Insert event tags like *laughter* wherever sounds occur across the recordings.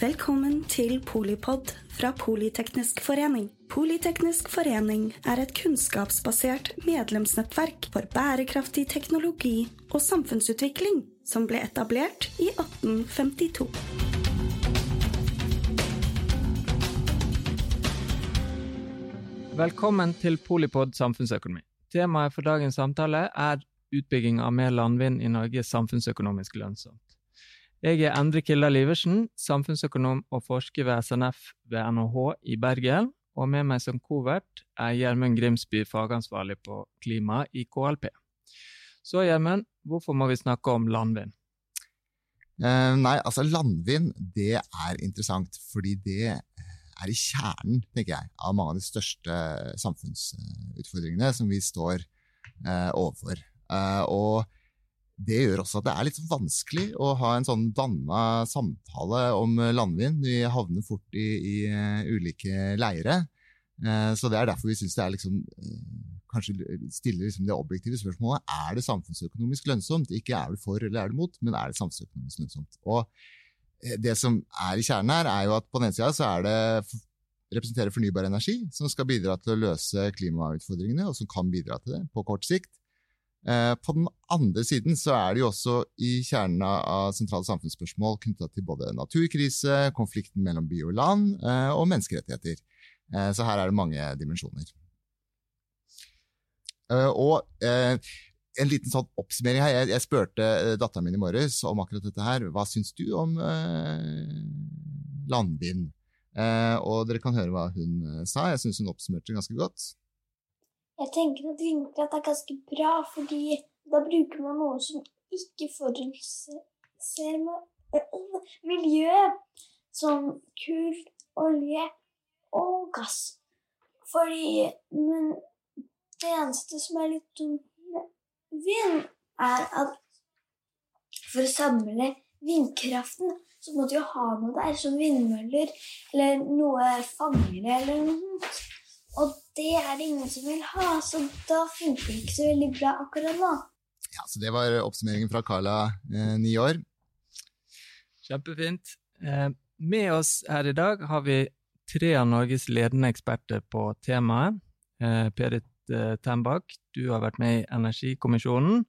Velkommen til Polipod fra Politeknisk forening. Politeknisk forening er et kunnskapsbasert medlemsnettverk for bærekraftig teknologi og samfunnsutvikling som ble etablert i 1852. Velkommen til Polipod samfunnsøkonomi. Temaet for dagens samtale er utbygging av mer landvind i Norge samfunnsøkonomisk lønnsomt. Jeg er Endre Kildahl Liversen, samfunnsøkonom og forsker ved SNF ved NHH i Bergen, og med meg som kovert er Gjermund Grimsby, fagansvarlig på klima i KLP. Så Gjermund, hvorfor må vi snakke om landvind? Eh, nei, altså landvind det er interessant, fordi det er i kjernen tenker jeg, av mange av de største samfunnsutfordringene som vi står eh, overfor. Eh, og det gjør også at det er litt vanskelig å ha en sånn danna samtale om landvind. Vi havner fort i, i uh, ulike leire. så det er derfor vi syns det er liksom kanskje stiller liksom det objektive spørsmålet er det samfunnsøkonomisk lønnsomt. Ikke er det for eller er det mot, men er det samfunnsøkonomisk lønnsomt. Og Eh, det som er i kjernen her, er jo at på den ene sida så er det representerer fornybar energi, som skal bidra til å løse klimautfordringene, og som kan bidra til det på kort sikt. Eh, på den andre siden så er det jo også i kjernen av sentrale samfunnsspørsmål knytta til både naturkrise, konflikten mellom by og land eh, og menneskerettigheter. Så her er det mange dimensjoner. Og en liten sånn oppsummering her. Jeg, jeg spurte eh, datteren min i morges om akkurat dette her. Hva syns du om eh, landvind? Eh, og dere kan høre hva hun eh, sa. Jeg syns hun oppsummerte ganske godt. Jeg tenker at vindkraft er ganske bra, fordi da bruker man noe som ikke forurenser miljøet, som kull, olje og gass. Fordi Men det eneste som er litt dumt med vind, er at for å samle vindkraften, så må du jo ha noe der, som vindmøller eller noe fangere eller noe sånt. Og det er det ingen som vil ha, så da funker det ikke så veldig bra akkurat nå. Ja, så Det var oppsummeringen fra Carla, eh, ni år. Kjempefint. Eh, med oss her i dag har vi tre av Norges ledende eksperter på temaet. Eh, Perit Eh, Tembakk, du har vært med i Energikommisjonen.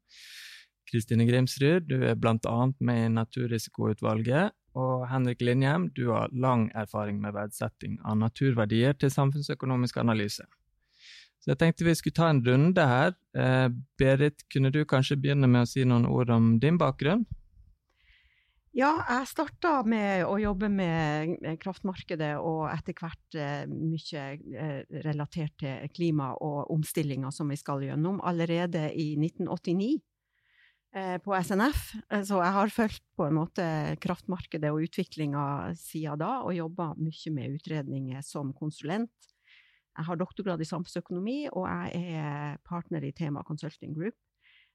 Kristine Grimsrud, du er bl.a. med i Naturrisikoutvalget. Og Henrik Linjem, du har lang erfaring med verdsetting av naturverdier til samfunnsøkonomisk analyse. Så jeg tenkte vi skulle ta en runde her. Eh, Berit, kunne du kanskje begynne med å si noen ord om din bakgrunn? Ja, jeg starta med å jobbe med kraftmarkedet og etter hvert eh, mye eh, relatert til klima og omstillinga som vi skal gjennom, allerede i 1989 eh, på SNF. Så jeg har fulgt på en måte kraftmarkedet og utviklinga siden da, og jobba mye med utredninger som konsulent. Jeg har doktorgrad i samfunnsøkonomi, og jeg er partner i Tema Consulting Group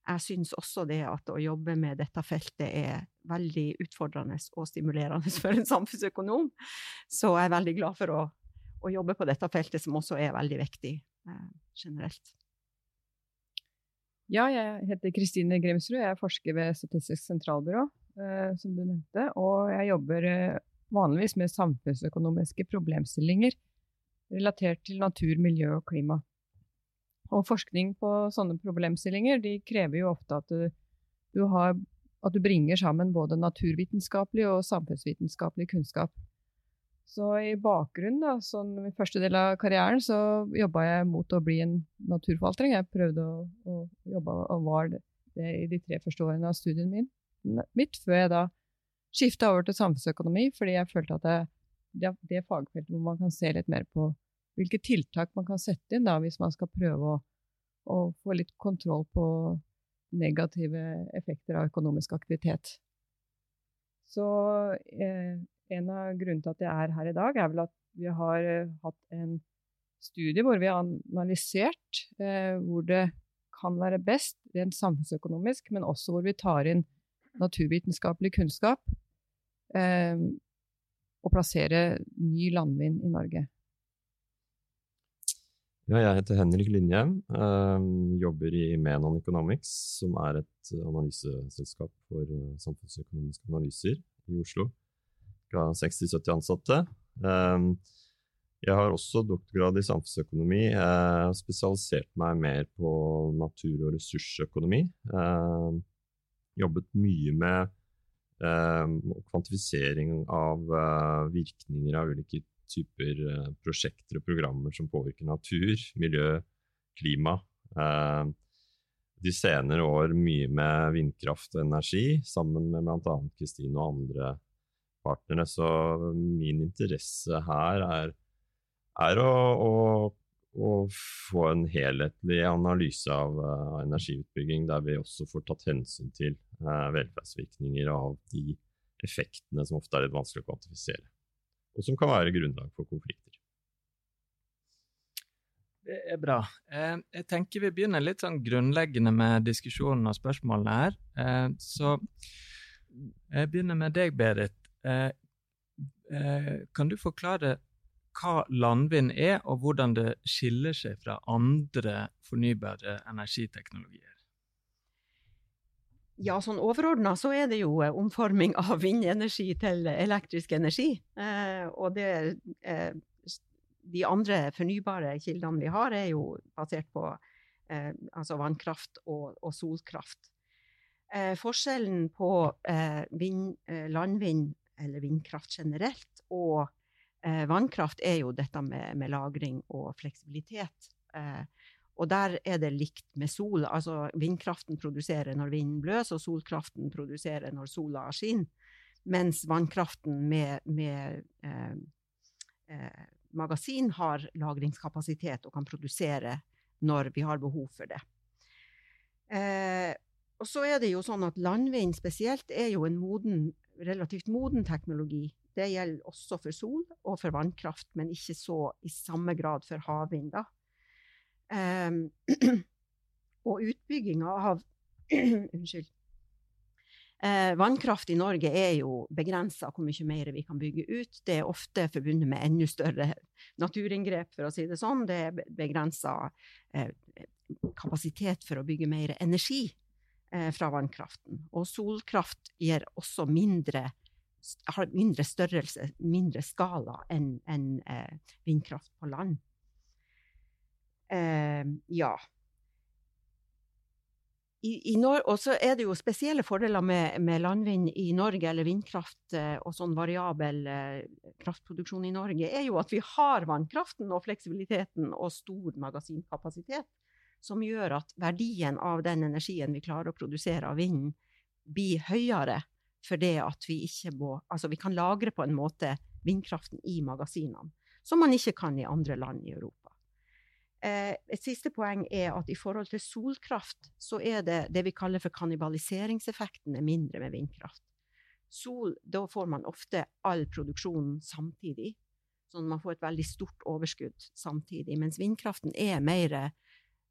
jeg syns også det at å jobbe med dette feltet er veldig utfordrende og stimulerende *laughs* for en samfunnsøkonom. Så jeg er veldig glad for å, å jobbe på dette feltet, som også er veldig viktig eh, generelt. Ja, jeg heter Kristine Grimsrud. Jeg er forsker ved Statistisk sentralbyrå, eh, som du nevnte. Og jeg jobber eh, vanligvis med samfunnsøkonomiske problemstillinger relatert til natur, miljø og klima. Og forskning på sånne problemstillinger krever jo ofte at du, du, har, at du bringer sammen både naturvitenskapelig og samfunnsvitenskapelig kunnskap. Så i bakgrunnen, da, sånn min første del av karrieren, så jobba jeg mot å bli en naturforvalter. Jeg prøvde å, å jobbe og var det, i de tre første årene av studien min, mitt, før jeg da skifta over til samfunnsøkonomi, fordi jeg følte at det, det, det fagfeltet hvor man kan se litt mer på hvilke tiltak man kan sette inn da, hvis man skal prøve å, å få litt kontroll på negative effekter av økonomisk aktivitet. Så eh, en av grunnene til at jeg er her i dag, er vel at vi har eh, hatt en studie hvor vi har analysert eh, hvor det kan være best rent samfunnsøkonomisk, men også hvor vi tar inn naturvitenskapelig kunnskap eh, og plasserer ny landvind i Norge. Ja, jeg heter Henrik Linhjem. Øh, jobber i Menon Economics, som er et analyseselskap for uh, samfunnsøkonomiske analyser i Oslo. Ca. 60-70 ansatte. Um, jeg har også doktorgrad i samfunnsøkonomi. Jeg har spesialisert meg mer på natur- og ressursøkonomi. Eh, jobbet mye med eh, kvantifisering av eh, virkninger av ulike typer eh, prosjekter og programmer som påvirker natur, miljø, klima. De senere år mye med vindkraft og energi, sammen med bl.a. Kristine og andre partnere. Så min interesse her er, er å, å, å, få en helhetlig analyse av uh, energiutbygging, der vi også får tatt hensyn til uh, velferdsvirkninger av de effektene som ofte er litt vanskelig å kvantifisere, og som kan være grunnlag for konflikter. Det er bra. Eh, jeg tenker vi begynner litt sånn grunnleggende med diskusjonen og spørsmålene her. Så jeg begynner med deg, Berit. Eh, kan du forklare hva landvind er, og hvordan det skiller seg fra andre fornybare energiteknologier? Ja, sånn overordna så er det jo omforming av vindenergi til elektrisk energi. og det de andre fornybare kildene vi har, er jo basert på eh, altså vannkraft og, og solkraft. Eh, forskjellen på eh, vind, eh, landvind, eller vindkraft generelt, og eh, vannkraft er jo dette med, med lagring og fleksibilitet. Eh, og der er det likt med sol. Altså vindkraften produserer når vinden bløser, og solkraften produserer når sola skinner. Mens vannkraften med, med magasin har lagringskapasitet og kan produsere når vi har behov for det. Eh, og så er det jo sånn at landvind spesielt er jo en moden, relativt moden teknologi. Det gjelder også for sol og for vannkraft, men ikke så i samme grad for havvind. da. Um, *clears throat* og utbygginga av *clears throat* Unnskyld. Eh, vannkraft i Norge er jo begrensa hvor mye mer vi kan bygge ut. Det er ofte forbundet med enda større naturinngrep, for å si det sånn. Det er begrensa eh, kapasitet for å bygge mer energi fra vannkraften. Og solkraft gir også mindre, har mindre størrelse, mindre skala enn en, eh, vindkraft på land. Eh, ja og så er det jo spesielle fordeler med, med, landvind i Norge, eller vindkraft eh, og sånn variabel eh, kraftproduksjon i Norge, er jo at vi har vannkraften og fleksibiliteten og stor magasinkapasitet, som gjør at verdien av den energien vi klarer å produsere av vinden, blir høyere fordi at vi ikke må Altså, vi kan lagre på en måte vindkraften i magasinene, som man ikke kan i andre land i Europa. Eh, et siste poeng er at i forhold til solkraft, så er det det vi kaller for kannibaliseringseffekten er mindre med vindkraft. Sol, da får man ofte all produksjonen samtidig, sånn at man får et veldig stort overskudd samtidig. Mens vindkraften er mer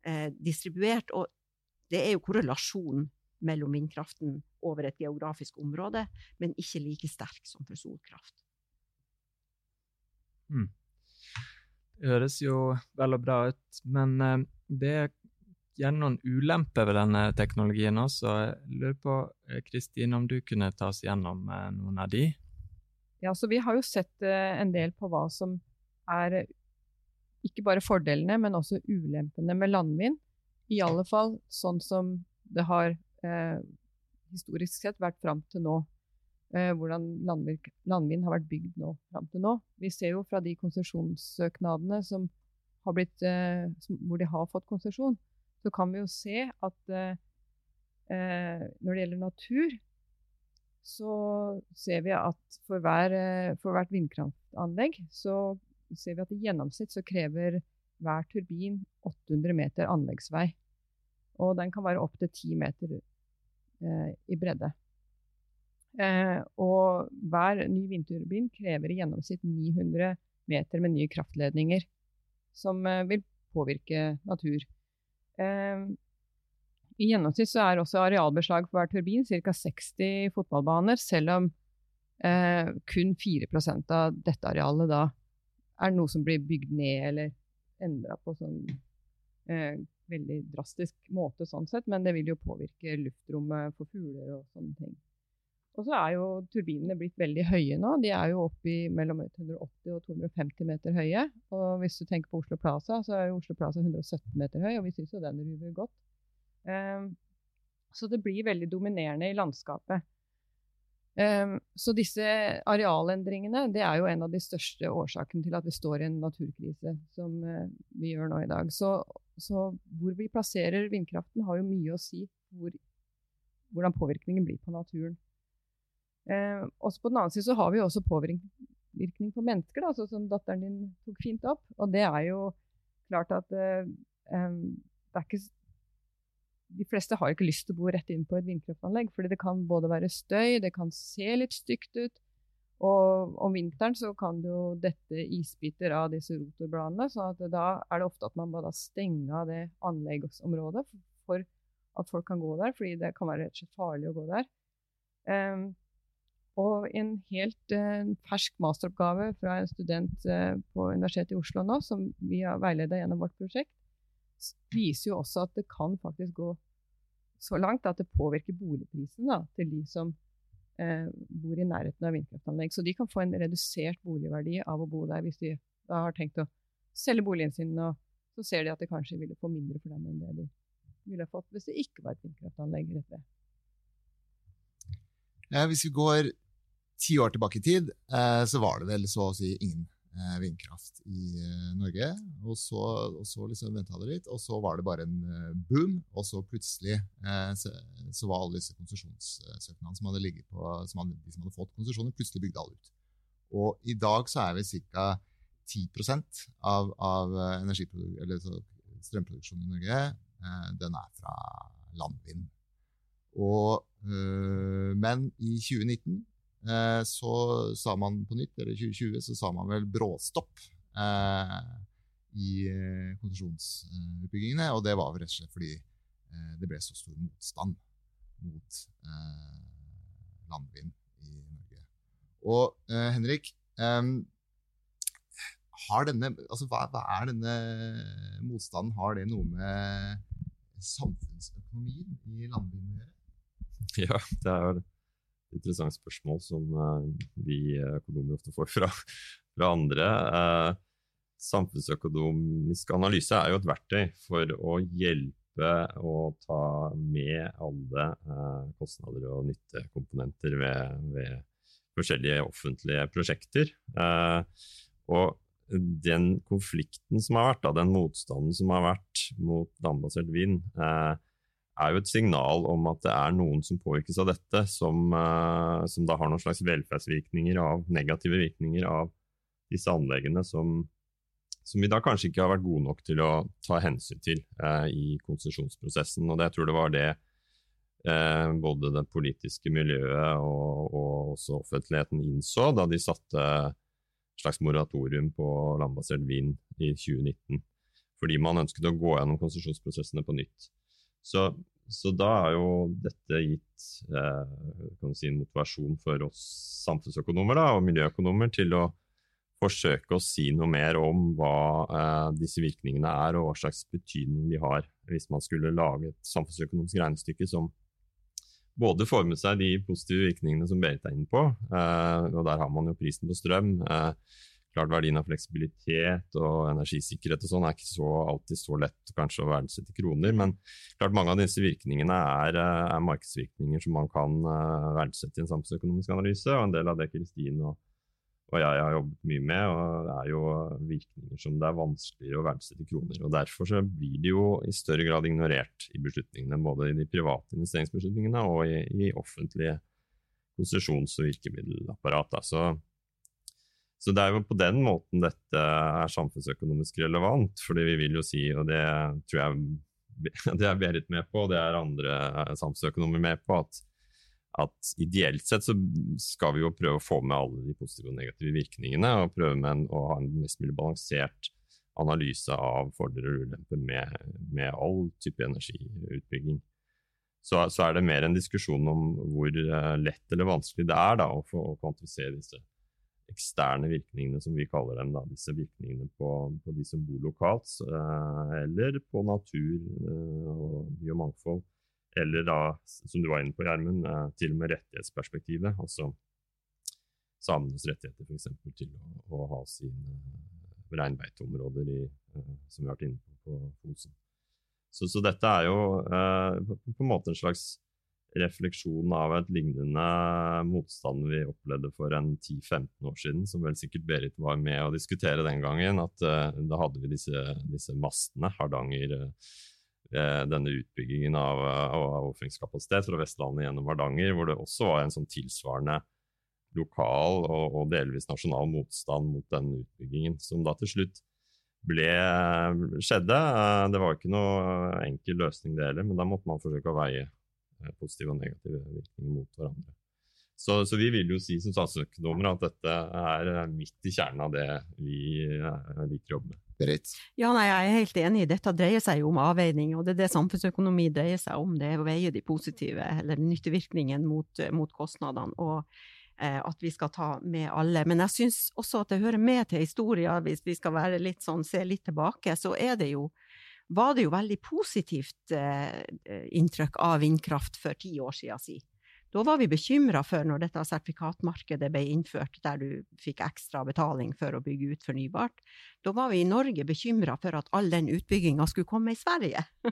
eh, distribuert, og det er jo korrelasjon mellom vindkraften over et geografisk område, men ikke like sterk som for solkraft. Mm. Det høres jo vel og bra ut, men uh, det er gjerne noen ulemper ved denne teknologien også. Jeg lurer på, eh, Kristine, om du kunne ta oss gjennom uh, noen av de? Ja, så Vi har jo sett en del på hva som er ikke bare fordelene, men også ulempene med landvind. I alle fall sånn som det har historisk sett vært fram til nå eh, hvordan landvind har vært bygd nå, fram til nå. Vi ser jo fra de konsesjonssøknadene som har blitt, eh, som, hvor de har fått konsesjon, så kan vi jo se at eh, eh når det gjelder natur, så ser vi at for, hver, eh, for hvert vindkraftanlegg så ser vi at i gjennomsnitt så krever hver turbin 800 meter anleggsvei. Og den kan være opptil 10 meter eh, i bredde. Eh, og hver ny vindturbin krever i gjennomsnitt 900 meter med nye kraftledninger, som eh, vil påvirke natur. Eh, I gjennomsnitt så er også arealbeslag for hver turbin ca. 60 fotballbaner, selv om eh, kun 4% av dette arealet da er det noe som blir bygd ned eller endra på sånn eh, veldig drastisk måte, sånn sett, men det vil jo påvirke luftrommet for fugler og sånne ting. Og så er jo turbinene blitt veldig høye nå. De er jo oppe i mellom 180 og 250 meter høye. Og hvis du tenker på Oslo Plaza, så er jo Oslo Plaza 117 meter høy, og vi syns jo den ruver godt. Eh, så det blir veldig dominerende i landskapet. Um, så disse arealendringene det er jo en av de største årsakene til at vi står i en naturkrise, som uh, vi gjør nå i dag. Så, så, hvor vi plasserer vindkraften, har jo mye å si hvor, hvordan påvirkningen blir på naturen. Eh, også på den annen side så har vi også påvirkning på mennesker, da, som datteren din tok fint opp. Og det er jo klart at eh, det er ikke De fleste har ikke lyst til å bo rett inn på et vindkraftanlegg, fordi det kan både være støy, det kan se litt stygt ut. Og om vinteren så kan det jo dette isbiter av disse rotorbladene, så da er det ofte at man må stenger stenge av det anleggsområdet for at folk kan gå der, fordi det kan være rett og slett farlig å gå der. Um, og en helt uh, fersk masteroppgave fra en student uh, på Universitetet i Oslo nå, som vi har veiledet gjennom vårt prosjekt, viser jo også at det kan faktisk gå så langt at det påvirker boligprisen da, til de som eh, bor i nærheten av vindkraftanlegg. Så de kan få en redusert boligverdi av å bo der, hvis de da har tenkt å selge boligen sin, og så ser de at de kanskje ville få mindre for dem enn det de ville fått hvis det ikke var et vindkraftanlegg rett ved. Ja, hvis vi går ti år tilbake i tid eh, så var det vel så å si ingen vindkraft i eh, Norge. Og så, og så liksom venta det litt, og så var det bare en boom. Og så plutselig så, så, var alle disse konsesjonssøknadene som som hadde, de som hadde fått konsesjoner, plutselig bygd alle ut. Og i dag så er vi ca. 10% av, av strømproduksjonen i Norge den er fra landvind. Og, men i 2019 Eh, så sa man på nytt, eller 2020, så sa man vel bråstopp eh, i eh, konsesjonsutbyggingene. Og det var vel rett og slett fordi det ble så stor motstand mot landvind i Norge. Og Henrik, har denne, altså hva, hva, er denne motstanden? Har det noe med samfunnsøkonomien i landvind å gjøre? Ja, det er interessant spørsmål som uh, vi økonomer ofte får fra, fra andre. Uh, samfunnsøkonomisk analyse er jo et verktøy for å hjelpe å ta med alle kostnader og nyttekomponenter ved, ved, forskjellige offentlige prosjekter. og den konflikten som har vært, da, den motstanden som har vært mot landbasert vind, eh, er jo et signal om at det er noen som påvirkes av dette, som, uh, som da har noen slags velferdsvirkninger av negative virkninger av disse anleggene som, som, vi da kanskje ikke har vært gode nok til å ta hensyn til uh, i konsesjonsprosessen. Og det, jeg tror det var det uh, både det politiske miljøet og, og, også offentligheten innså da de satte et slags moratorium på landbasert vind i 2019. Fordi man ønsket å gå gjennom konsesjonsprosessene på nytt. Så, så da har jo dette gitt eh, si, motivasjon for oss samfunnsøkonomer da, og miljøøkonomer til å forsøke å si noe mer om hva eh, disse virkningene er, og hva slags betydning de har, hvis man skulle lage et samfunnsøkonomisk regnestykke som både får med seg de positive virkningene som Berit er inne på, eh, og der har man jo prisen på strøm. Eh, klart verdien av fleksibilitet og energisikkerhet og sånn er ikke så, alltid så lett kanskje å verdsette kroner, men klart mange av disse virkningene er, eh, er markedsvirkninger som man kan uh, verdsette i en samfunnsøkonomisk analyse, og en del av det Kristin og, og, jeg har jobbet mye med, og det er jo virkninger som det er vanskeligere å verdsette kroner. og Derfor så blir de jo i større grad ignorert i beslutningene, både i de private investeringsbeslutningene og i, i offentlige konsesjons- og virkemiddelapparat. Så så det er jo på den måten dette er samfunnsøkonomisk relevant, fordi vi vil jo si, og det tror jeg *laughs* det er Berit med på, og det er andre samfunnsøkonomer med på, at, at, ideelt sett så skal vi jo prøve å få med alle de positive og negative virkningene, og prøve med en, å ha en mest mulig balansert analyse av fordeler og ulemper med, med, all type energiutbygging. Så, så, er det mer en diskusjon om hvor eh, lett eller vanskelig det er da, å, få, å kvantifisere disse eksterne virkningene, som vi kaller dem. Da, disse virkningene på, på de som bor lokalt, eh, eller på natur eh, og biomangfold. eller da, som du var inne på, Gjermund, eh, til og med rettighetsperspektivet. Altså samenes rettigheter f.eks. til å, å, ha sine reinbeiteområder, i, som vi har vært inne på på Fosen. Så, så, dette er jo eh, på, en måte en slags refleksjon av et lignende motstand vi opplevde for en 10-15 år siden, som vel sikkert Berit var med å diskutere den gangen. at uh, Da hadde vi disse, disse mastene, Hardanger uh, Denne utbyggingen av, av overføringskapasitet fra Vestlandet gjennom Hardanger, hvor det også var en sånn tilsvarende lokal og, og delvis nasjonal motstand mot den utbyggingen, som da til slutt ble, skjedde. Det var ikke noe enkel løsning det heller, men da måtte man forsøke å veie Eh, positive og negative virkninger mot hverandre. Så, så, vi vil jo si som statsøkonomer at dette er eh, midt i kjernen av det vi eh, liker å jobbe med. Berit? Ja, nei, Jeg er helt enig. Dette dreier seg jo om avveining, og det er det samfunnsøkonomi dreier seg om. Det er å veie de positive, eller nyttevirkningen mot, mot kostnadene. og eh, at vi skal ta med alle. Men jeg syns også at det hører med til historien, hvis vi skal være litt sånn, se litt tilbake, så er det jo var det jo veldig positivt eh, inntrykk av vindkraft for ti år siden. Si. Da var vi bekymra for, når dette sertifikatmarkedet ble innført, der du fikk ekstra betaling for å bygge ut fornybart, da var vi i Norge bekymra for at all den utbygginga skulle komme i Sverige. *laughs*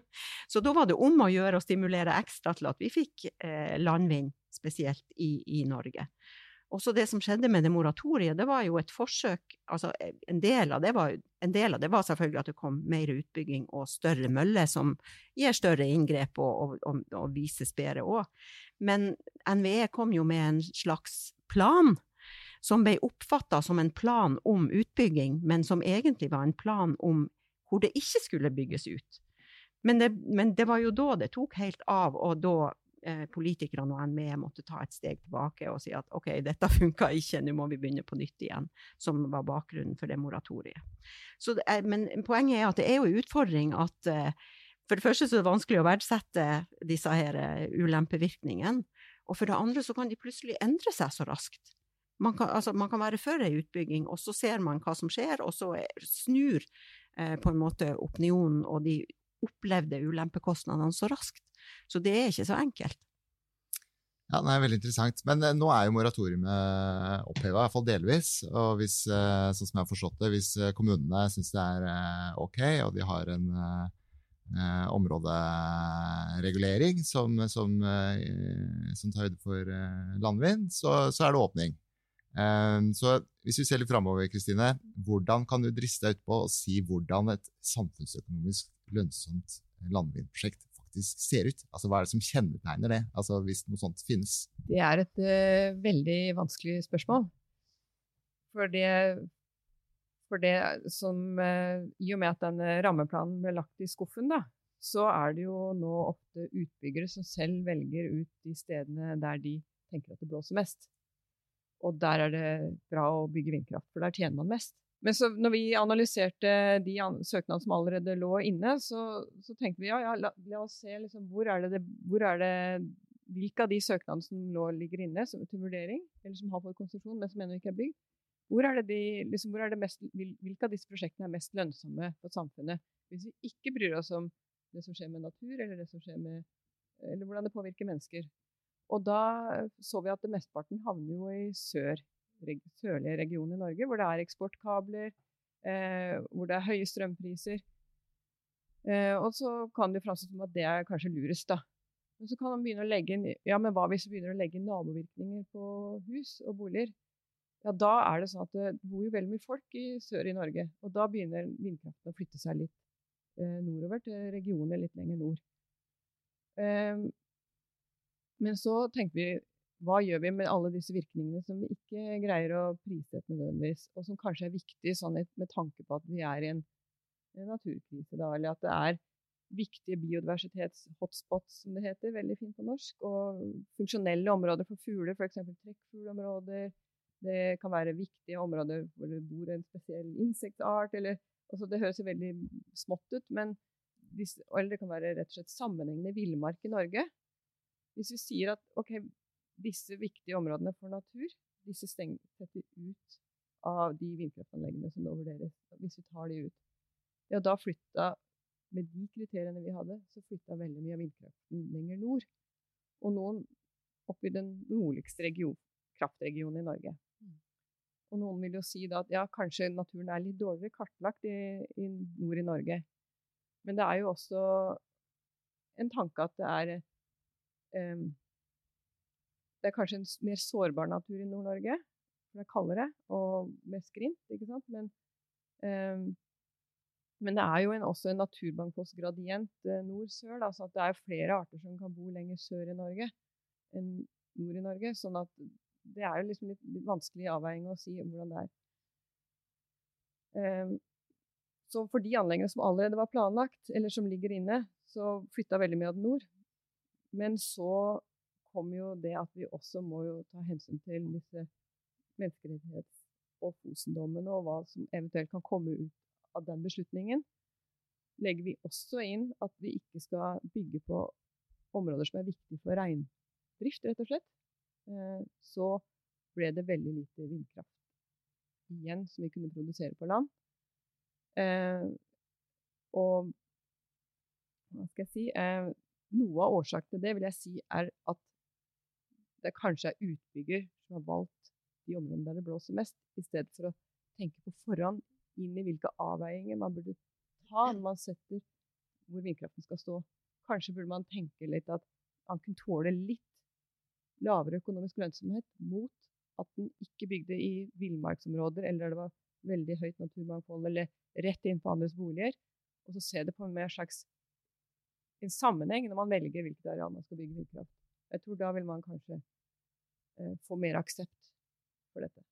Så da var det om å gjøre å stimulere ekstra til at vi fikk eh, landvind, spesielt i, i Norge. Også det som skjedde med det moratoriet, det var jo et forsøk altså en del, av det var, del av det var selvfølgelig at det kom mer utbygging og større møller, som gir større inngrep og, og, og vises bedre òg. Men NVE kom jo med en slags plan som ble oppfatta som en plan om utbygging, men som egentlig var en plan om hvor det ikke skulle bygges ut. Men det, men det var jo da det tok helt av, og da eh, politikerne og NME måtte ta et steg tilbake og si at ok, dette *laughs* funka ikke, nå må vi begynne på nytt igjen, som var bakgrunnen for det moratoriet. Er, men poenget er at det er jo en utfordring at eh, for det første så er det vanskelig å verdsette disse her uh, ulempevirkningene, og for det andre så kan de plutselig endre seg så raskt. Man kan, altså, man kan være for ei utbygging, og så ser man hva som skjer, og så snur eh, på en måte opinionen og de opplevde ulempekostnadene så raskt. Så det er ikke så enkelt. Ja, det er Veldig interessant. Men eh, nå er jo moratoriet oppheva, i hvert fall delvis. Og hvis, eh, sånn som jeg har forstått det, hvis eh, kommunene syns det er ok, og de har en eh, områderegulering som, som, som, tar høyde for landvind, så, så, er det åpning. så hvis vi ser litt framover, Kristine, hvordan kan du driste deg utpå og si hvordan et samfunnsøkonomisk lønnsomt landvindprosjekt faktisk ser ut? Altså, Hva er det som kjennetegner det, altså, hvis noe sånt finnes? Det er et uh, veldig vanskelig spørsmål. For det, for det som uh, I og med at denne rammeplanen ble lagt i skuffen, da, så er det jo nå ofte utbyggere som selv velger ut de stedene der de tenker at det blåser mest. Og der er det bra å bygge vindkraft, for der tjener man mest. Men så når vi analyserte de søknadene som allerede lå inne, så, så tenkte vi ja, ja la, la, oss se liksom, hvor er det, hvor er det hvilke av de søknadene som nå ligger inne som, til vurdering, eller som har fått konsesjon, men som ennå ikke er bygd, hvor er det de, liksom, er det mest, hvilke av disse prosjektene er mest lønnsomme for samfunnet? Hvis vi ikke bryr oss om det som skjer med natur, eller skjer med, eller hvordan det påvirker mennesker. Og da så vi at det mesteparten havner jo i sør sørlige region i Norge, hvor det er eksportkabler, eh, hvor det er høye strømpriser. Eh, og så kan det framstå som at det er kanskje lurest, da. Men så kan man begynne å legge inn Ja, men hva hvis vi begynner å legge inn nabovirkninger på hus og boliger? Ja, da er det sånn at det bor jo veldig mye folk i sør i Norge. Og da begynner vindkraften å flytte seg litt eh, nordover, til regioner litt lenger nord. Eh, men så tenkte vi hva gjør vi med alle disse virkningene som vi ikke greier å prissette nødvendigvis, og som kanskje er viktig sånn med tanke på at vi er i en, en naturkrise, da, eller at det er viktige biodiversitets-hotspots, som det heter, veldig fint på norsk, og funksjonelle områder for fugler, f.eks. trekkfuglområder. Det kan være viktige områder hvor det bor en spesiell insektart, eller altså Det høres veldig smått ut, men hvis, eller det kan være rett og slett sammenhengende villmark i Norge. Hvis vi sier at ok, disse viktige områdene for natur, disse setter ut av de vindkraftanleggene som nå vurderes, hvis vi tar de ut. Ja, da flytta med de kriteriene vi hadde, så flytta veldig mye av vindkraften lenger nord. Og noen opp i den nordligste region, kraftregionen i Norge. Og noen vil jo si da at ja, kanskje naturen er litt dårligere kartlagt i, i nord i Norge. Men det er jo også en tanke at det er um, Det er kanskje en mer sårbar natur i Nord-Norge, det er kaldere og mer skrint, ikke sant. Men um, men det er jo en, også en naturmangfoldsgradient eh, nord-sør. så det er flere arter som kan bo lenger sør i Norge enn nord i Norge. sånn at det er jo liksom litt, litt vanskelig avveining å si hvordan det er. Um, så for de anleggene som allerede var planlagt, eller som ligger inne, så flytta veldig mye av det nord. Men så kom jo det at vi også må jo ta hensyn til disse menneskerettighets- og Fosen-dommene, og hva som eventuelt kan komme ut av den beslutningen legger vi også inn at vi ikke skal bygge på områder som er viktige for reindrift, rett og slett. Eh, så ble det veldig lite vindkraft igjen som vi kunne produsere på land. Eh, og hva skal jeg si eh, Noe av årsaken til det vil jeg si er det kanskje er utbygger som har valgt de områdene der det blåser mest, i stedet for å tenke på forhånd inn i hvilke avveininger man burde ta når man setter hvor vindkraften skal stå. Kanskje burde man tenke litt at man kunne tåle litt lavere økonomisk lønnsomhet mot at den ikke bygde i villmarksområder eller der det var veldig høyt naturmangfold, eller rett inn på andres boliger. Og så se det på en mer slags en sammenheng når man velger hvilket areal man skal bygge vindkraft. Jeg tror da vil man kanskje få mer aksept for dette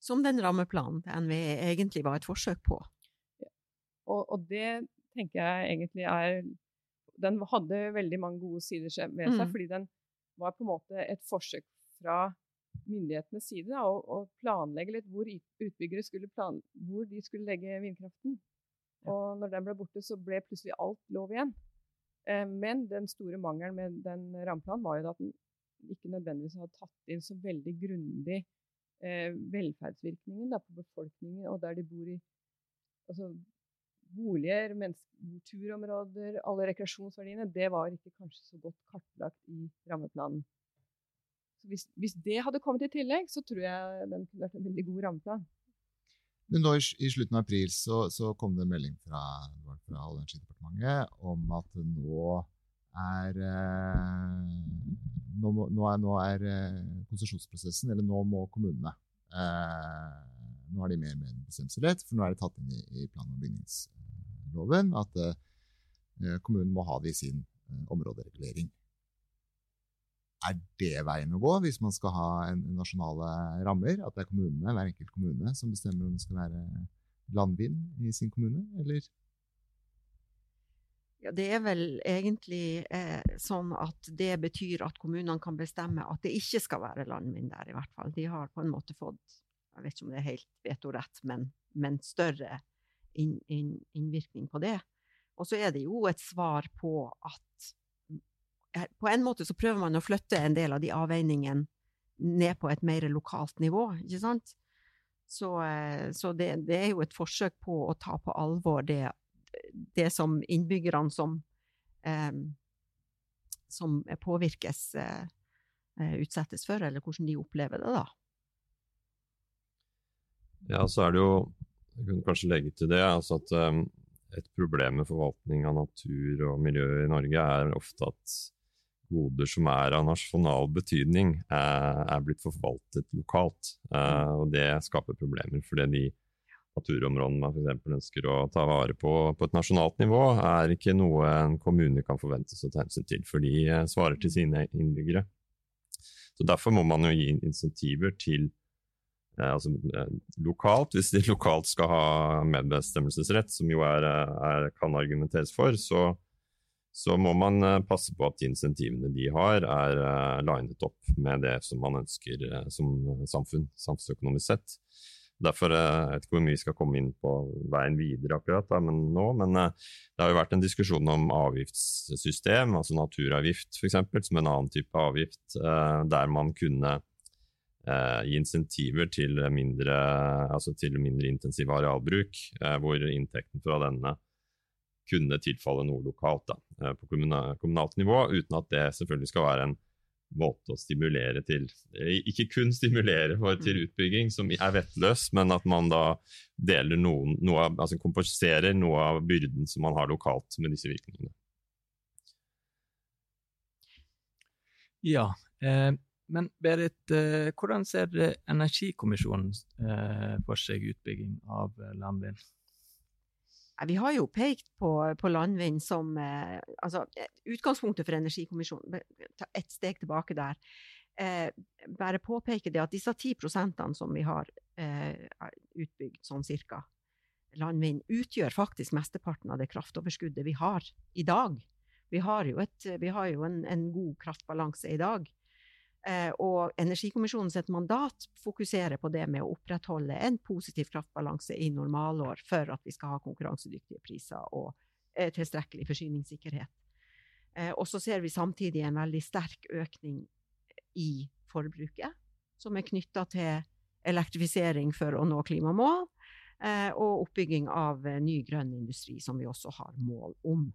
som den rammeplanen til NVE egentlig var et forsøk på. Ja. Og, og, det tenker jeg egentlig er Den hadde veldig mange gode sider ved seg, mm. fordi den var på en måte et forsøk fra myndighetenes side å, planlegge litt hvor utbyggere skulle plan, hvor de skulle legge vindkraften. Og når den ble borte, så ble plutselig alt lov igjen. Eh, men den store mangelen med den rammeplanen var jo at den ikke nødvendigvis hadde tatt inn så veldig grundig eh, velferdsvirkningen da, på befolkningen og der de bor i altså, boliger, turområder, alle rekreasjonsverdiene, det var ikke kanskje så godt kartlagt i rammeplanen. Hvis, hvis, det hadde kommet i tillegg, så tror jeg den kunne vært en veldig god rammeplan. Men nå I slutten av april så, så kom det en melding fra, fra Olje- og energidepartementet om at nå er eh, nå, nå, er, nå er eh, konsesjonsprosessen Eller nå må kommunene eh, Nå har de mer medbestemmelsesrett, for nå er det tatt inn i, i plan- og bygningsloven at eh, kommunen må ha det i sin eh, områderegulering. Er det veien å gå hvis man skal ha en, en nasjonale rammer? At det er kommunene, hver enkelt kommune som bestemmer om det skal være landvind i sin kommune, eller? Ja, det er vel egentlig eh, sånn at det betyr at kommunene kan bestemme at det ikke skal være landvind der, i hvert fall. De har på en måte fått, jeg vet ikke om det er helt vetorett, men, men større inn, inn, innvirkning på det. Og så er det jo et svar på at eh, På en måte så prøver man å flytte en del av de avveiningene ned på et mer lokalt nivå, ikke sant? Så, eh, så det, det, er jo et forsøk på å ta på alvor det det som innbyggerne som, eh, som påvirkes, eh, eh, utsettes for, eller hvordan de opplever det, da. Ja, så er det jo Jeg kunne kanskje legge til det altså at um, et problem med forvaltning av natur og miljø i Norge er ofte at goder som er av nasjonal betydning, er, er blitt forvaltet lokalt. Uh, og det skaper problemer, fordi de naturområdene man f.eks. ønsker å ta vare på på et nasjonalt nivå, er ikke noe en kommune kan forventes å ta hensyn til, for de eh, svarer til sine innbyggere. Så Derfor må man jo gi insentiver til eh, altså, eh, lokalt, hvis de lokalt skal ha medbestemmelsesrett, som jo er, er, kan argumenteres for, så, så, må man passe på at de insentivene de har, er linet opp med det som man ønsker som samfunn, samfunnsøkonomisk sett. Derfor eh, jeg vet ikke hvor mye vi skal komme inn på veien videre akkurat da, men nå, men eh, det har jo vært en diskusjon om avgiftssystem, altså naturavgift f.eks., som en annen type avgift, eh, der man kunne gi insentiver til mindre, altså til mindre intensiv arealbruk, hvor inntekten fra denne kunne tilfalle noe lokalt da, på kommunalt nivå, uten at det selvfølgelig skal være en måte å stimulere til Ikke kun stimulere for, til mm. utbygging som er vettløs, men at man da deler noen, noe av, altså kompenserer noe av byrden som man har lokalt med disse virkningene. Ja, eh, men Berit, eh, hvordan ser Energikommisjonen eh, for seg utbygging av landvind? Vi har jo pekt på, på landvind som eh, altså, Utgangspunktet for Energikommisjonen Ta ett steg tilbake der. Eh, bare påpeke det at disse ti prosentene som vi har eh, utbygd sånn cirka, landvind, utgjør faktisk mesteparten av det kraftoverskuddet vi har i dag. Vi har jo, et, vi har jo en, en god kraftbalanse i dag. Eh, og Energikommisjonens mandat fokuserer på det med å opprettholde en positiv kraftbalanse i normalår for at vi skal ha konkurransedyktige priser og eh, tilstrekkelig forsyningssikkerhet. Eh, og så ser vi samtidig en veldig sterk økning i forbruket, som er knytta til elektrifisering for å nå klimamål, og oppbygging av ny grønn industri, som vi også har mål om.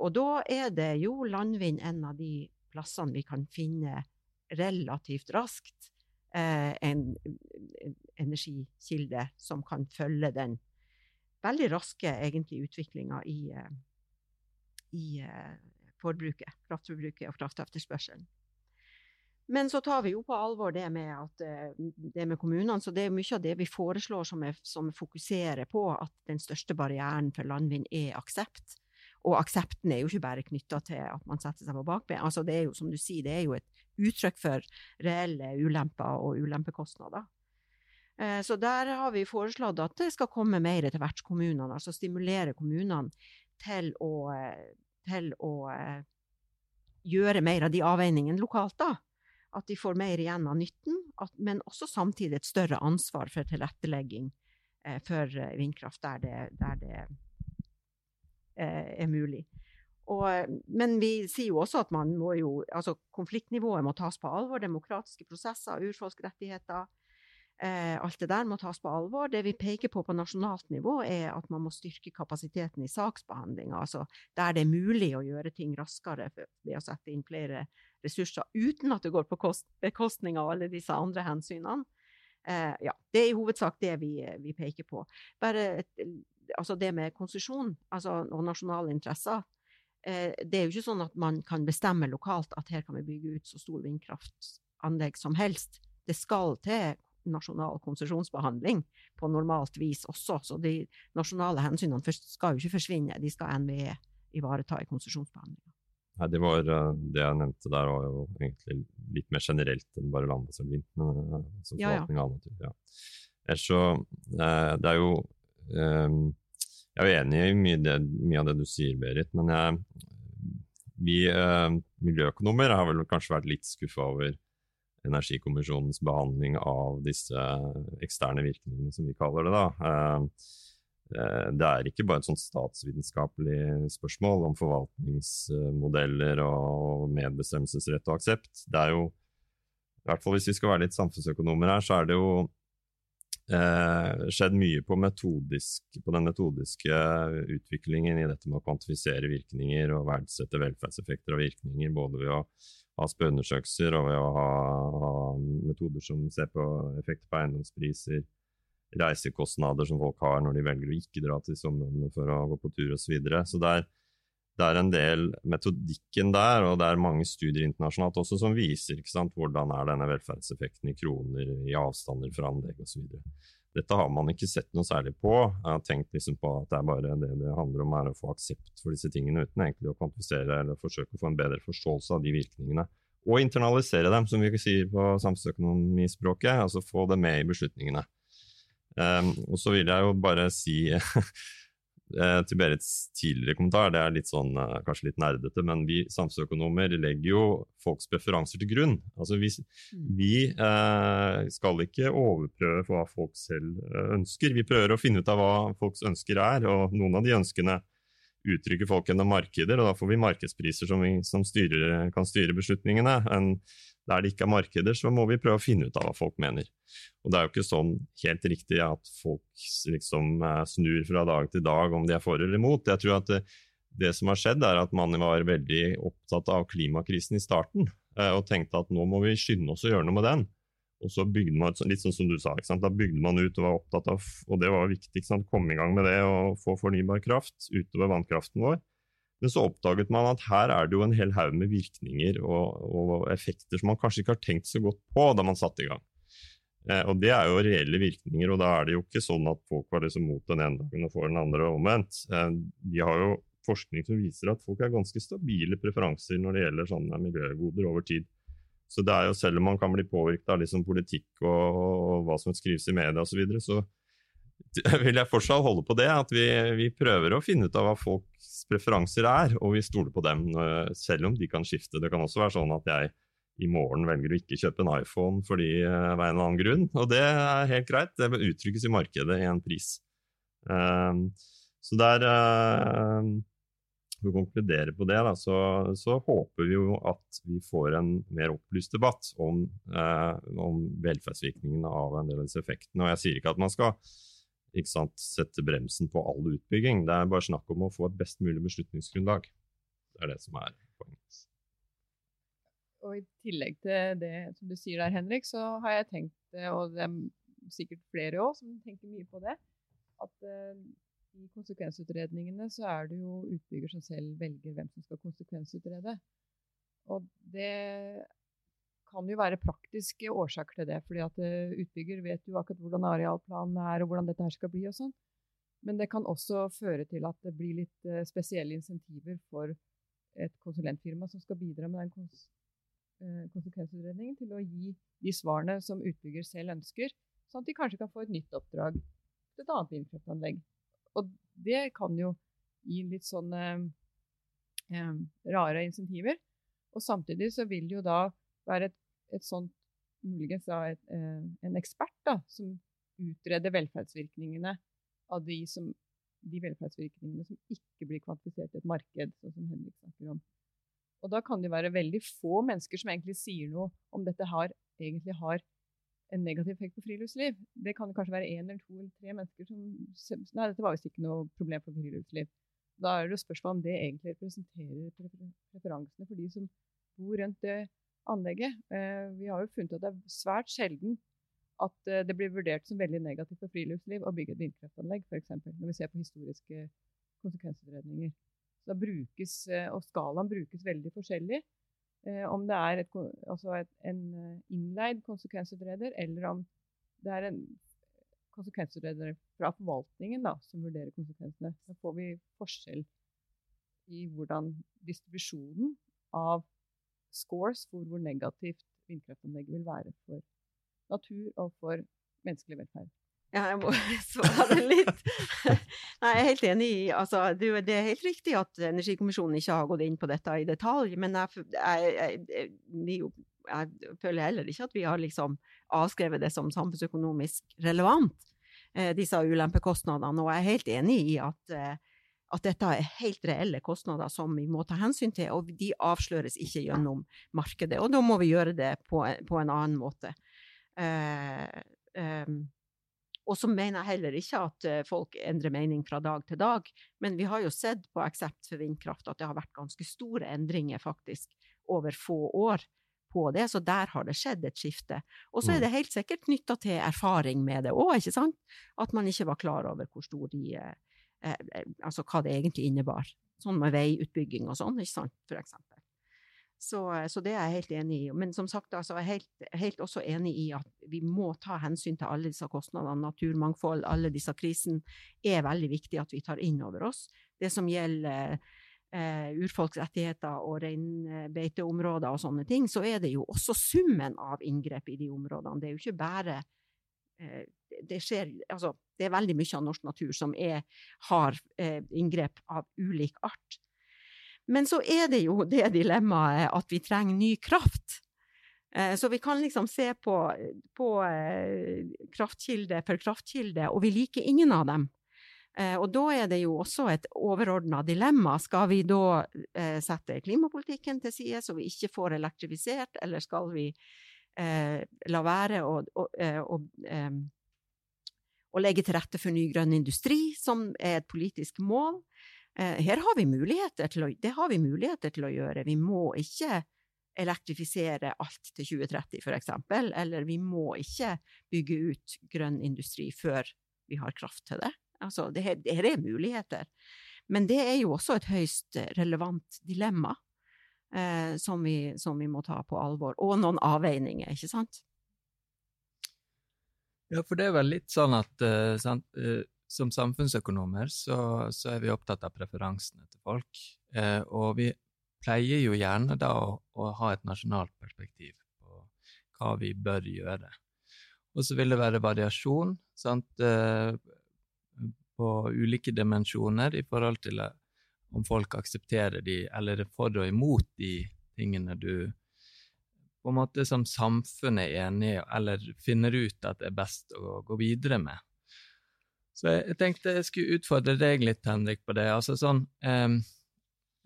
Og da er det jo landvind en av de plassene vi kan finne relativt raskt eh, en, energikilde som kan følge den veldig raske egentlig utviklinga i, eh, i eh, forbruket, kraftforbruket og kraftetterspørselen. Men så tar vi jo på alvor det med, at, det med kommunene. Så det er mye av det vi foreslår som, er, som fokuserer på at den største barrieren for landvind er aksept. Og aksepten er jo ikke bare knytta til at man setter seg på bakben. Altså det er jo, som du sier, det er jo et uttrykk for reelle ulemper og ulempekostnader. Eh, så der har vi foreslått at det skal komme mer til vertskommunene, altså stimulere kommunene til å, eh, til å eh, gjøre mer av de avveiningene lokalt. da. At de får mer igjen av nytten, men også samtidig et større ansvar for tilrettelegging for vindkraft der det, der det er mulig. Og, men vi sier jo også at man må jo, altså konfliktnivået må tas på alvor. Demokratiske prosesser, urfolksrettigheter. Eh, alt det der må tas på alvor. Det vi peker på på nasjonalt nivå, er at man må styrke kapasiteten i saksbehandlinga. Altså der det er mulig å gjøre ting raskere ved å sette inn flere ressurser, uten at det går på bekostning av alle disse andre hensynene. Eh, ja, det er i hovedsak det vi, vi peker på. Bare et, altså det med konsesjon altså, og nasjonale interesser det er jo ikke sånn at man kan bestemme lokalt at her kan vi bygge ut så stor vindkraftanlegg som helst. Det skal til nasjonal konsesjonsbehandling på normalt vis også, så de nasjonale hensynene skal jo ikke forsvinne, de skal NVE ivareta i konsesjonsbehandlinga. Nei, det var eh, det jeg nevnte der, var jo egentlig litt mer generelt enn bare landbasert vind. Men eh, altså forvaltning av natur. Ja. Ellers så Det er jo um, jeg er enig i mye, det, mye, av det du sier, Berit. Men jeg, vi eh, miljøøkonomer har vel kanskje vært litt skuffa over Energikommisjonens behandling av disse eksterne virkningene, som vi kaller det. da. Eh, eh, det er ikke bare et sånt statsvitenskapelig spørsmål om forvaltningsmodeller og medbestemmelsesrett og aksept. Det er jo, i hvert fall hvis vi skal være litt samfunnsøkonomer her, så er det jo eh, skjedd mye på, metodisk, på, den metodiske utviklingen i dette med å kvantifisere virkninger og verdsette velferdseffekter og virkninger, både ved å ha spørreundersøkelser og ved å ha, ha, metoder som ser på effekter på eiendomspriser, reisekostnader som folk har når de velger å ikke dra til disse områdene for å gå på tur osv. Så, videre. så det er, det er en del metodikken der, og det er mange studier internasjonalt også som viser sant, hvordan er denne velferdseffekten i kroner, i avstander fra anlegg osv. Dette har man ikke sett noe særlig på. Jeg har tenkt liksom på at det er bare det det handler om, er å få aksept for disse tingene, uten egentlig å kvantifisere eller forsøke å få en bedre forståelse av de virkningene. Og internalisere dem, som vi sier på samfunnsøkonomispråket, altså få det med i beslutningene. Um, og så vil jeg jo bare si *laughs* Eh, til Berits tidligere kommentar, det er litt sånn, eh, kanskje litt nerdete, men vi samfunnsøkonomer legger jo folks preferanser til grunn. Altså vi, mm. vi eh, skal ikke overprøve hva folk selv eh, ønsker. Vi prøver å finne ut av hva folks ønsker er, og noen av de ønskene uttrykker folk gjennom markeder, og da får vi markedspriser som, vi, som styrer, kan styre beslutningene. En, der det ikke er markeder, så må vi prøve å finne ut av hva folk mener. Og det er jo ikke sånn helt riktig at folk liksom eh, snur fra dag til dag om de er for eller imot. Jeg tror at det, det som har skjedd, er at man var veldig opptatt av klimakrisen i starten, eh, og tenkte at nå må vi skynde oss å gjøre noe med den. Og så bygde man, litt sånn som du sa, da bygde man ut og var opptatt av, og det var viktig, å komme i gang med det og få fornybar kraft utover vannkraften vår. Men så oppdaget man at her er det jo en hel haug med virkninger og, og, effekter som man kanskje ikke har tenkt så godt på da man satte i gang. Eh, og det er jo reelle virkninger, og da er det jo ikke sånn at folk var liksom mot den ene dagen og får den andre omvendt. Eh, vi har jo forskning som viser at folk har ganske stabile preferanser når det gjelder sånne miljøgoder over tid. Så det er jo selv om man kan bli påvirket av liksom politikk og, og, og hva som skrives i media osv., så, videre, så *laughs* vil jeg fortsatt holde på det, at vi, vi, prøver å finne ut av hva folks preferanser er, og vi stoler på dem, selv om de kan skifte. Det kan også være sånn at jeg i morgen velger å ikke kjøpe en iPhone fordi eh, av en eller annen grunn, og det er helt greit. Det uttrykkes i markedet i en pris. Um, så der uh, For å konkludere på det, da, så, så, håper vi jo at vi får en mer opplyst debatt om, uh, om velferdsvirkningene av en del av disse effektene. Og jeg sier ikke at man skal ikke sant, sette bremsen på all utbygging. Det er bare snakk om å få et best mulig beslutningsgrunnlag. Det er det som er poenget. Og I tillegg til det som du sier der, Henrik, så har jeg tenkt, eh, og det er sikkert flere òg som tenker mye på det, at uh, i konsekvensutredningene så er det jo utbygger som selv velger hvem som skal konsekvensutrede. Og det kan jo være praktiske årsaker til det. fordi at eh, utbygger vet jo akkurat hvordan arealplanen er og hvordan dette her skal bli og sånn. Men det kan også føre til at det blir litt eh, spesielle insentiver for et konsulentfirma som skal bidra med den kons eh, konsekvensutredningen, til å gi de svarene som utbygger selv ønsker, sånn at de kanskje kan få et nytt oppdrag til et annet vindkraftanlegg. Og det kan jo gi litt sånne eh, rare insentiver. Og samtidig så vil det jo da være et, et sånt muligens da, et, eh, en ekspert da, som utreder velferdsvirkningene av de, som, de, velferdsvirkningene som ikke blir kvantifisert i et marked, sånn som Henrik snakker om. Og da kan det være veldig få mennesker som egentlig sier noe om dette har, egentlig har en negativ effekt på friluftsliv. Det kan kanskje være én eller to eller tre mennesker som Nei, dette var visst ikke noe problem for friluftsliv. Da er det jo spørsmål om det egentlig representerer preferansene for de som bor rundt det anlegget. Eh, vi har jo funnet at det er svært sjelden at eh, det blir vurdert som veldig negativt for friluftsliv å bygge et vindkraftanlegg, f.eks. Når vi ser på historiske konsekvensutredninger. Så da brukes, eh, og skalaen brukes veldig forskjellig. Om det er et, altså et, en innleid konsekvensutreder, eller om det er en konsekvensutreder fra forvaltningen da, som vurderer konsekvensene. Da får vi forskjell i hvordan distribusjonen av scores for hvor negativt vindkraftanlegget vil være for natur og for menneskelig velferd. Ja, jeg må *laughs* svare litt. *laughs* Nei, jeg er helt enig i altså, Det er helt riktig at Energikommisjonen ikke har gått inn på dette i detalj, men jeg, jeg, jeg, jeg føler heller ikke at vi har liksom avskrevet det som samfunnsøkonomisk relevant, eh, disse ulempekostnadene. Og jeg er helt enig i at eh, at dette er helt reelle kostnader som vi må ta hensyn til, og de avsløres ikke gjennom markedet. Og da må vi gjøre det på, på en annen måte. Uh, um, og så mener jeg heller ikke at eh, folk endrer mening fra dag til dag, men vi har jo sett på aksept for vindkraft at det har vært ganske store endringer faktisk over få år på det, så der har det skjedd et skifte. Og så er mm. det helt sikkert knytta til erfaring med det òg, ikke sant? At man ikke var klar over hvor stor de Eh, eh, altså hva det egentlig innebar. Sånn med veiutbygging og sånn, ikke sant, for eksempel. Så, eh, så, det er jeg helt enig i. Men som sagt, altså, jeg er helt, helt, også enig i at vi må ta hensyn til alle disse kostnadene. Naturmangfold, alle disse krisene er veldig viktig at vi tar inn over oss. Det som gjelder eh, urfolksrettigheter og reinbeiteområder og sånne ting, så er det jo også summen av inngrep i de områdene. Det er jo ikke bare eh, det skjer Altså, det er veldig mye av norsk natur som er, har eh, inngrep av ulik art. Men så er det jo det dilemmaet at vi trenger ny kraft. Eh, så vi kan liksom se på, på eh, kraftkilde for kraftkilde, og vi liker ingen av dem. Eh, og da er det jo også et overordna dilemma. Skal vi da eh, sette klimapolitikken til side så vi ikke får elektrifisert, eller skal vi eh, la være å, å, eh, å, å, legge til rette for ny grønn industri, som er et politisk mål? Eh, her har vi muligheter til å, det har vi muligheter til å gjøre. Vi må ikke elektrifisere alt til 2030, for eksempel, eller vi må ikke bygge ut grønn industri før vi har kraft til det. Altså, det her, det her er muligheter. Men det er jo også et høyst relevant dilemma eh, som, vi, som, vi, må ta på alvor, og noen avveininger, ikke sant? Ja, for det er vel litt sånn at uh, sant, uh, som samfunnsøkonomer så, så, er vi opptatt av preferansene til folk. Uh, og vi pleier jo gjerne da å, å, ha et nasjonalt perspektiv på hva vi bør gjøre. Og så vil det være variasjon sant, på ulike dimensjoner i forhold til om folk aksepterer de, eller er for og imot de tingene du på en måte som samfunnet er enig i, eller finner ut at det er best å gå videre med. Så jeg, jeg tenkte jeg skulle utfordre deg litt, Henrik, på det. Altså sånn eh,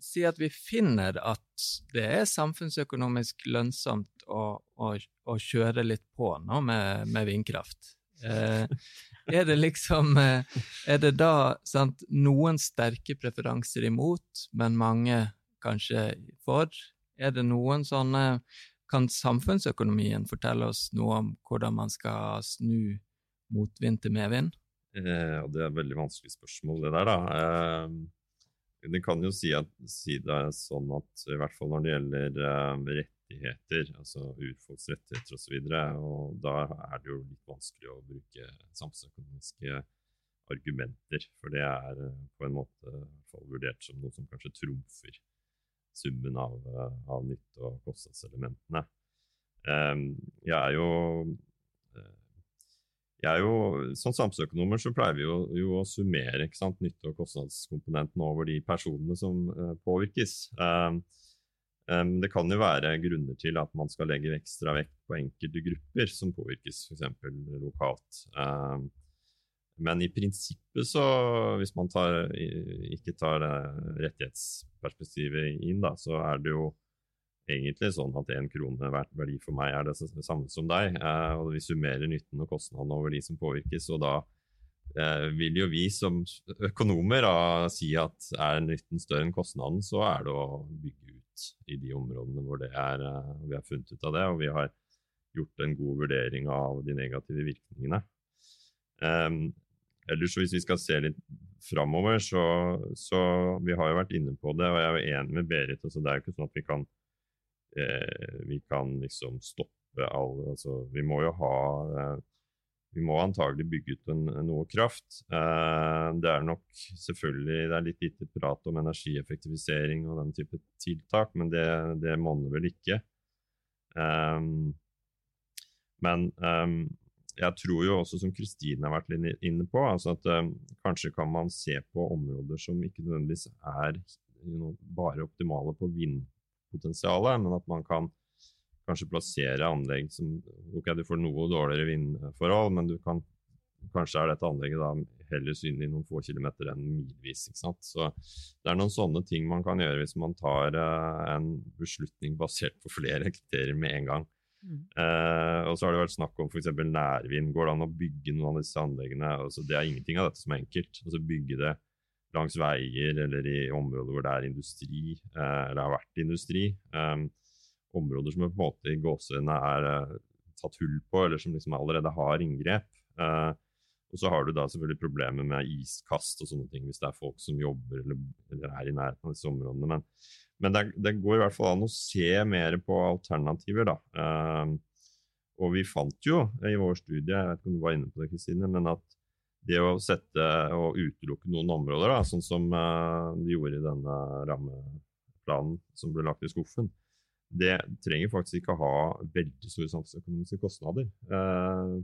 Si at vi finner at det er samfunnsøkonomisk lønnsomt å, å, å kjøre litt på nå med, med vindkraft. Eh, er det liksom eh, Er det da sant, noen sterke preferanser imot, men mange kanskje for? Er det noen sånne Kan samfunnsøkonomien fortelle oss noe om hvordan man skal snu motvind til medvind? Eh, det er et veldig vanskelig spørsmål, det der, da. Eh, det kan jo si, at, si det sånn at i hvert fall når det gjelder eh, rett rettigheter, altså urfolks rettigheter osv. Og, så og da er det jo litt vanskelig å bruke samfunnsøkonomiske argumenter, for det er eh, på en måte vurdert som noe som kanskje trumfer summen av, eh, av nytte- og kostnadselementene. Ehm, jeg er jo eh, jeg er jo, Som samfunnsøkonomer så pleier vi jo, jo å summere nytte- og kostnadskomponenten over de personene som påvirkes. Uh, Um, det kan jo være grunner til at man skal legge ekstra vekt på enkelte grupper som påvirkes, f.eks. lokalt. Um, men i prinsippet så, hvis man tar, ikke tar rettighetsperspektivet inn, da, så er det jo egentlig sånn at én krone hvert verdi for meg er det samme som deg. Uh, og vi summerer nytten og kostnadene over de som påvirkes. og da uh, vil jo vi som økonomer da, si at er nytten større enn kostnaden, så er det å bygge i de områdene hvor er, uh, vi har funnet ut av det, og vi har gjort en god vurdering av de negative virkningene. Um, ellers hvis vi skal se litt framover, så, så Vi har jo vært inne på det, og jeg er jo enig med Berit. Altså, det er jo ikke sånn at vi kan, eh, vi kan liksom stoppe alle altså, Vi må jo ha eh, vi må antagelig bygge ut en, noe kraft. Eh, det er nok selvfølgelig det er litt lite prat om energieffektivisering og den type tiltak, men det, det monner vel ikke. Um, men um, jeg tror jo også, som Kristine har vært inne på, altså at kanskje kan man se på områder som ikke nødvendigvis er bare optimale på vindpotensialet, men at man kan kanskje plassere anlegg som Ok, du får noe dårligere vindforhold, men du kan Kanskje er dette anlegget da heller synlig noen få kilometer enn milvis. ikke sant? Så Det er noen sånne ting man kan gjøre hvis man tar uh, en beslutning basert på flere kriterier med en gang. Mm. Uh, og så har det vært snakk om f.eks. nærvind. Går det an å bygge noen av disse anleggene? Altså, det er ingenting av dette som er enkelt. Altså Bygge det langs veier eller i områder hvor det er industri, uh, eller har vært industri. Um, områder som på en måte i gåsehudene er uh, tatt hull på, eller som liksom allerede har inngrep. Uh, og så har du da selvfølgelig problemer med iskast og sånne ting, hvis det er folk som jobber eller, eller er i nærheten av disse områdene. Men, men det, det, går i hvert fall an å se mer på alternativer, da. Uh, og vi fant jo i vår studie, jeg vet ikke om du var inne på det, Kristine, men at det å sette og utelukke noen områder, da, sånn som uh, de gjorde i denne rammeplanen som ble lagt i skuffen, det trenger faktisk ikke å ha veldig store samfunnsøkonomiske kostnader. Eh,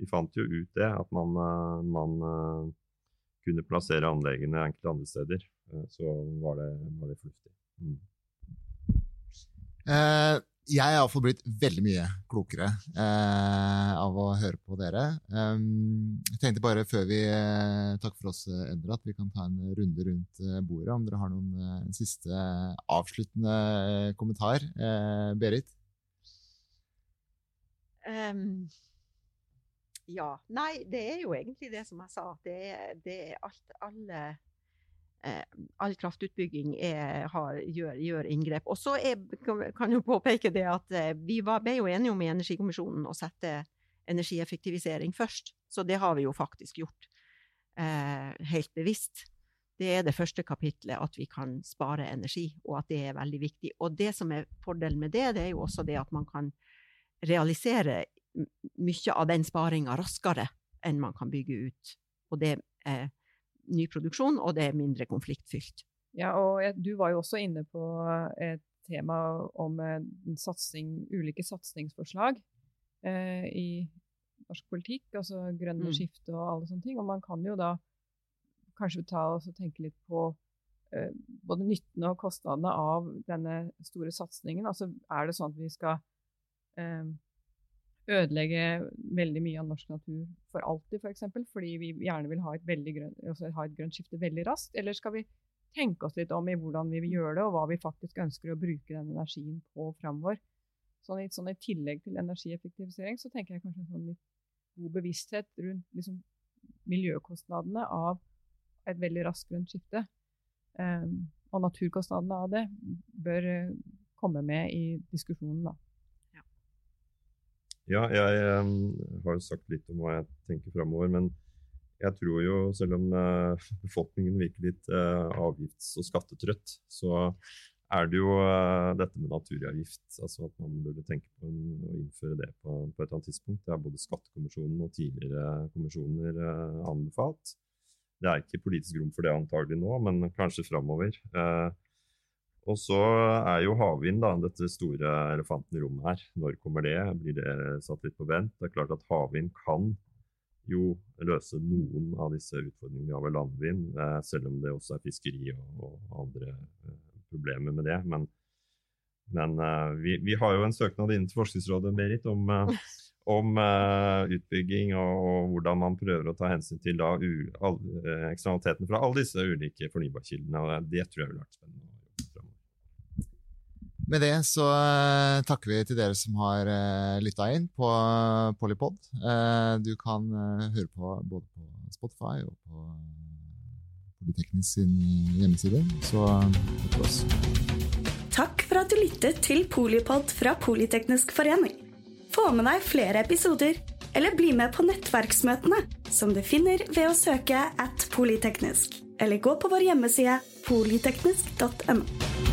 vi fant jo ut det, at man, eh, man eh, kunne plassere anleggene enkelte andre steder. Eh, så var det, var det fornuftig. Mm. Eh, jeg er iallfall blitt veldig mye klokere eh, av å høre på dere. Um, jeg tenkte bare før vi eh, takker for oss, Endre, at vi kan ta en runde rundt eh, bordet. Om dere har noen eh, en siste avsluttende eh, kommentar. Eh, Berit? Um, ja. Nei, det er jo egentlig det som jeg sa. Det det er alt, alle Eh, all kraftutbygging er, har, gjør, gjør, inngrep. Og så kan jo påpeke det at eh, vi var, ble jo enige om i Energikommisjonen å sette energieffektivisering først. Så det har vi jo faktisk gjort. Eh, helt bevisst. Det er det første kapitlet, at vi kan spare energi, og at det er veldig viktig. Og det som er fordelen med det, det er jo også det at man kan realisere mye av den sparinga raskere enn man kan bygge ut. Og det eh, ny produksjon, og det er mindre konfliktfylt. Ja, og du var jo også inne på et tema om eh, satsing, ulike satsingsforslag eh, i norsk politikk, altså grønne mm. skifte og alle sånne ting. Og man kan jo da kanskje ta og tenke litt på eh, både nyttene og kostnadene av denne store satsingen. Altså er det sånn at vi skal eh, ødelegge veldig mye av norsk natur for alltid, f.eks. For eksempel, fordi vi gjerne vil ha et, grønt, altså ha et grønt skifte veldig raskt? Eller skal vi tenke oss litt om i hvordan vi vil gjøre det, og hva vi faktisk ønsker å bruke den energien på framover? Sånn, sånn, I tillegg til energieffektivisering så tenker jeg kanskje en sånn god bevissthet rundt liksom, miljøkostnadene av et veldig raskt grønt skifte. Um, og naturkostnadene av det bør uh, komme med i diskusjonen. da. Ja, jeg um, har jo sagt litt om hva jeg tenker framover. Men jeg tror jo, selv om uh, *laughs* befolkningen virker litt uh, avgifts- og skattetrøtt, så er det jo uh, dette med naturavgift. Altså at man burde tenke på å innføre det på, på, et eller annet tidspunkt. Det har både Skattekommisjonen og tidligere kommisjoner anbefalt. Det er ikke politisk rom for det antagelig nå, men kanskje framover. Uh, og så er jo havvind da, dette store elefanten i rommet her. Når kommer det? Blir det satt litt på vent? Det er klart at havvind kan jo løse noen av disse utfordringene vi har ved landvind, eh, selv om det også er fiskeri og, andre eh, problemer med det. Men, men uh, vi, vi, har jo en søknad inne til Forskningsrådet Berit, om, *laughs* om utbygging og, og, hvordan man prøver å ta hensyn til da, u, all, eksternaliteten fra alle disse ulike fornybarkildene. og Det tror jeg ville vært spennende. Med det så uh, takker vi til dere som har uh, eh, lytta inn på uh, Polypod. Uh, du kan høre på både på Spotify og på Politeknisk sin hjemmeside. Så takk for oss. Takk for at du lyttet til Polipod fra Politeknisk forening. Få med deg flere episoder, eller bli med på nettverksmøtene, som du finner ved å søke at polyteknisk, eller gå på vår hjemmeside polyteknisk.no.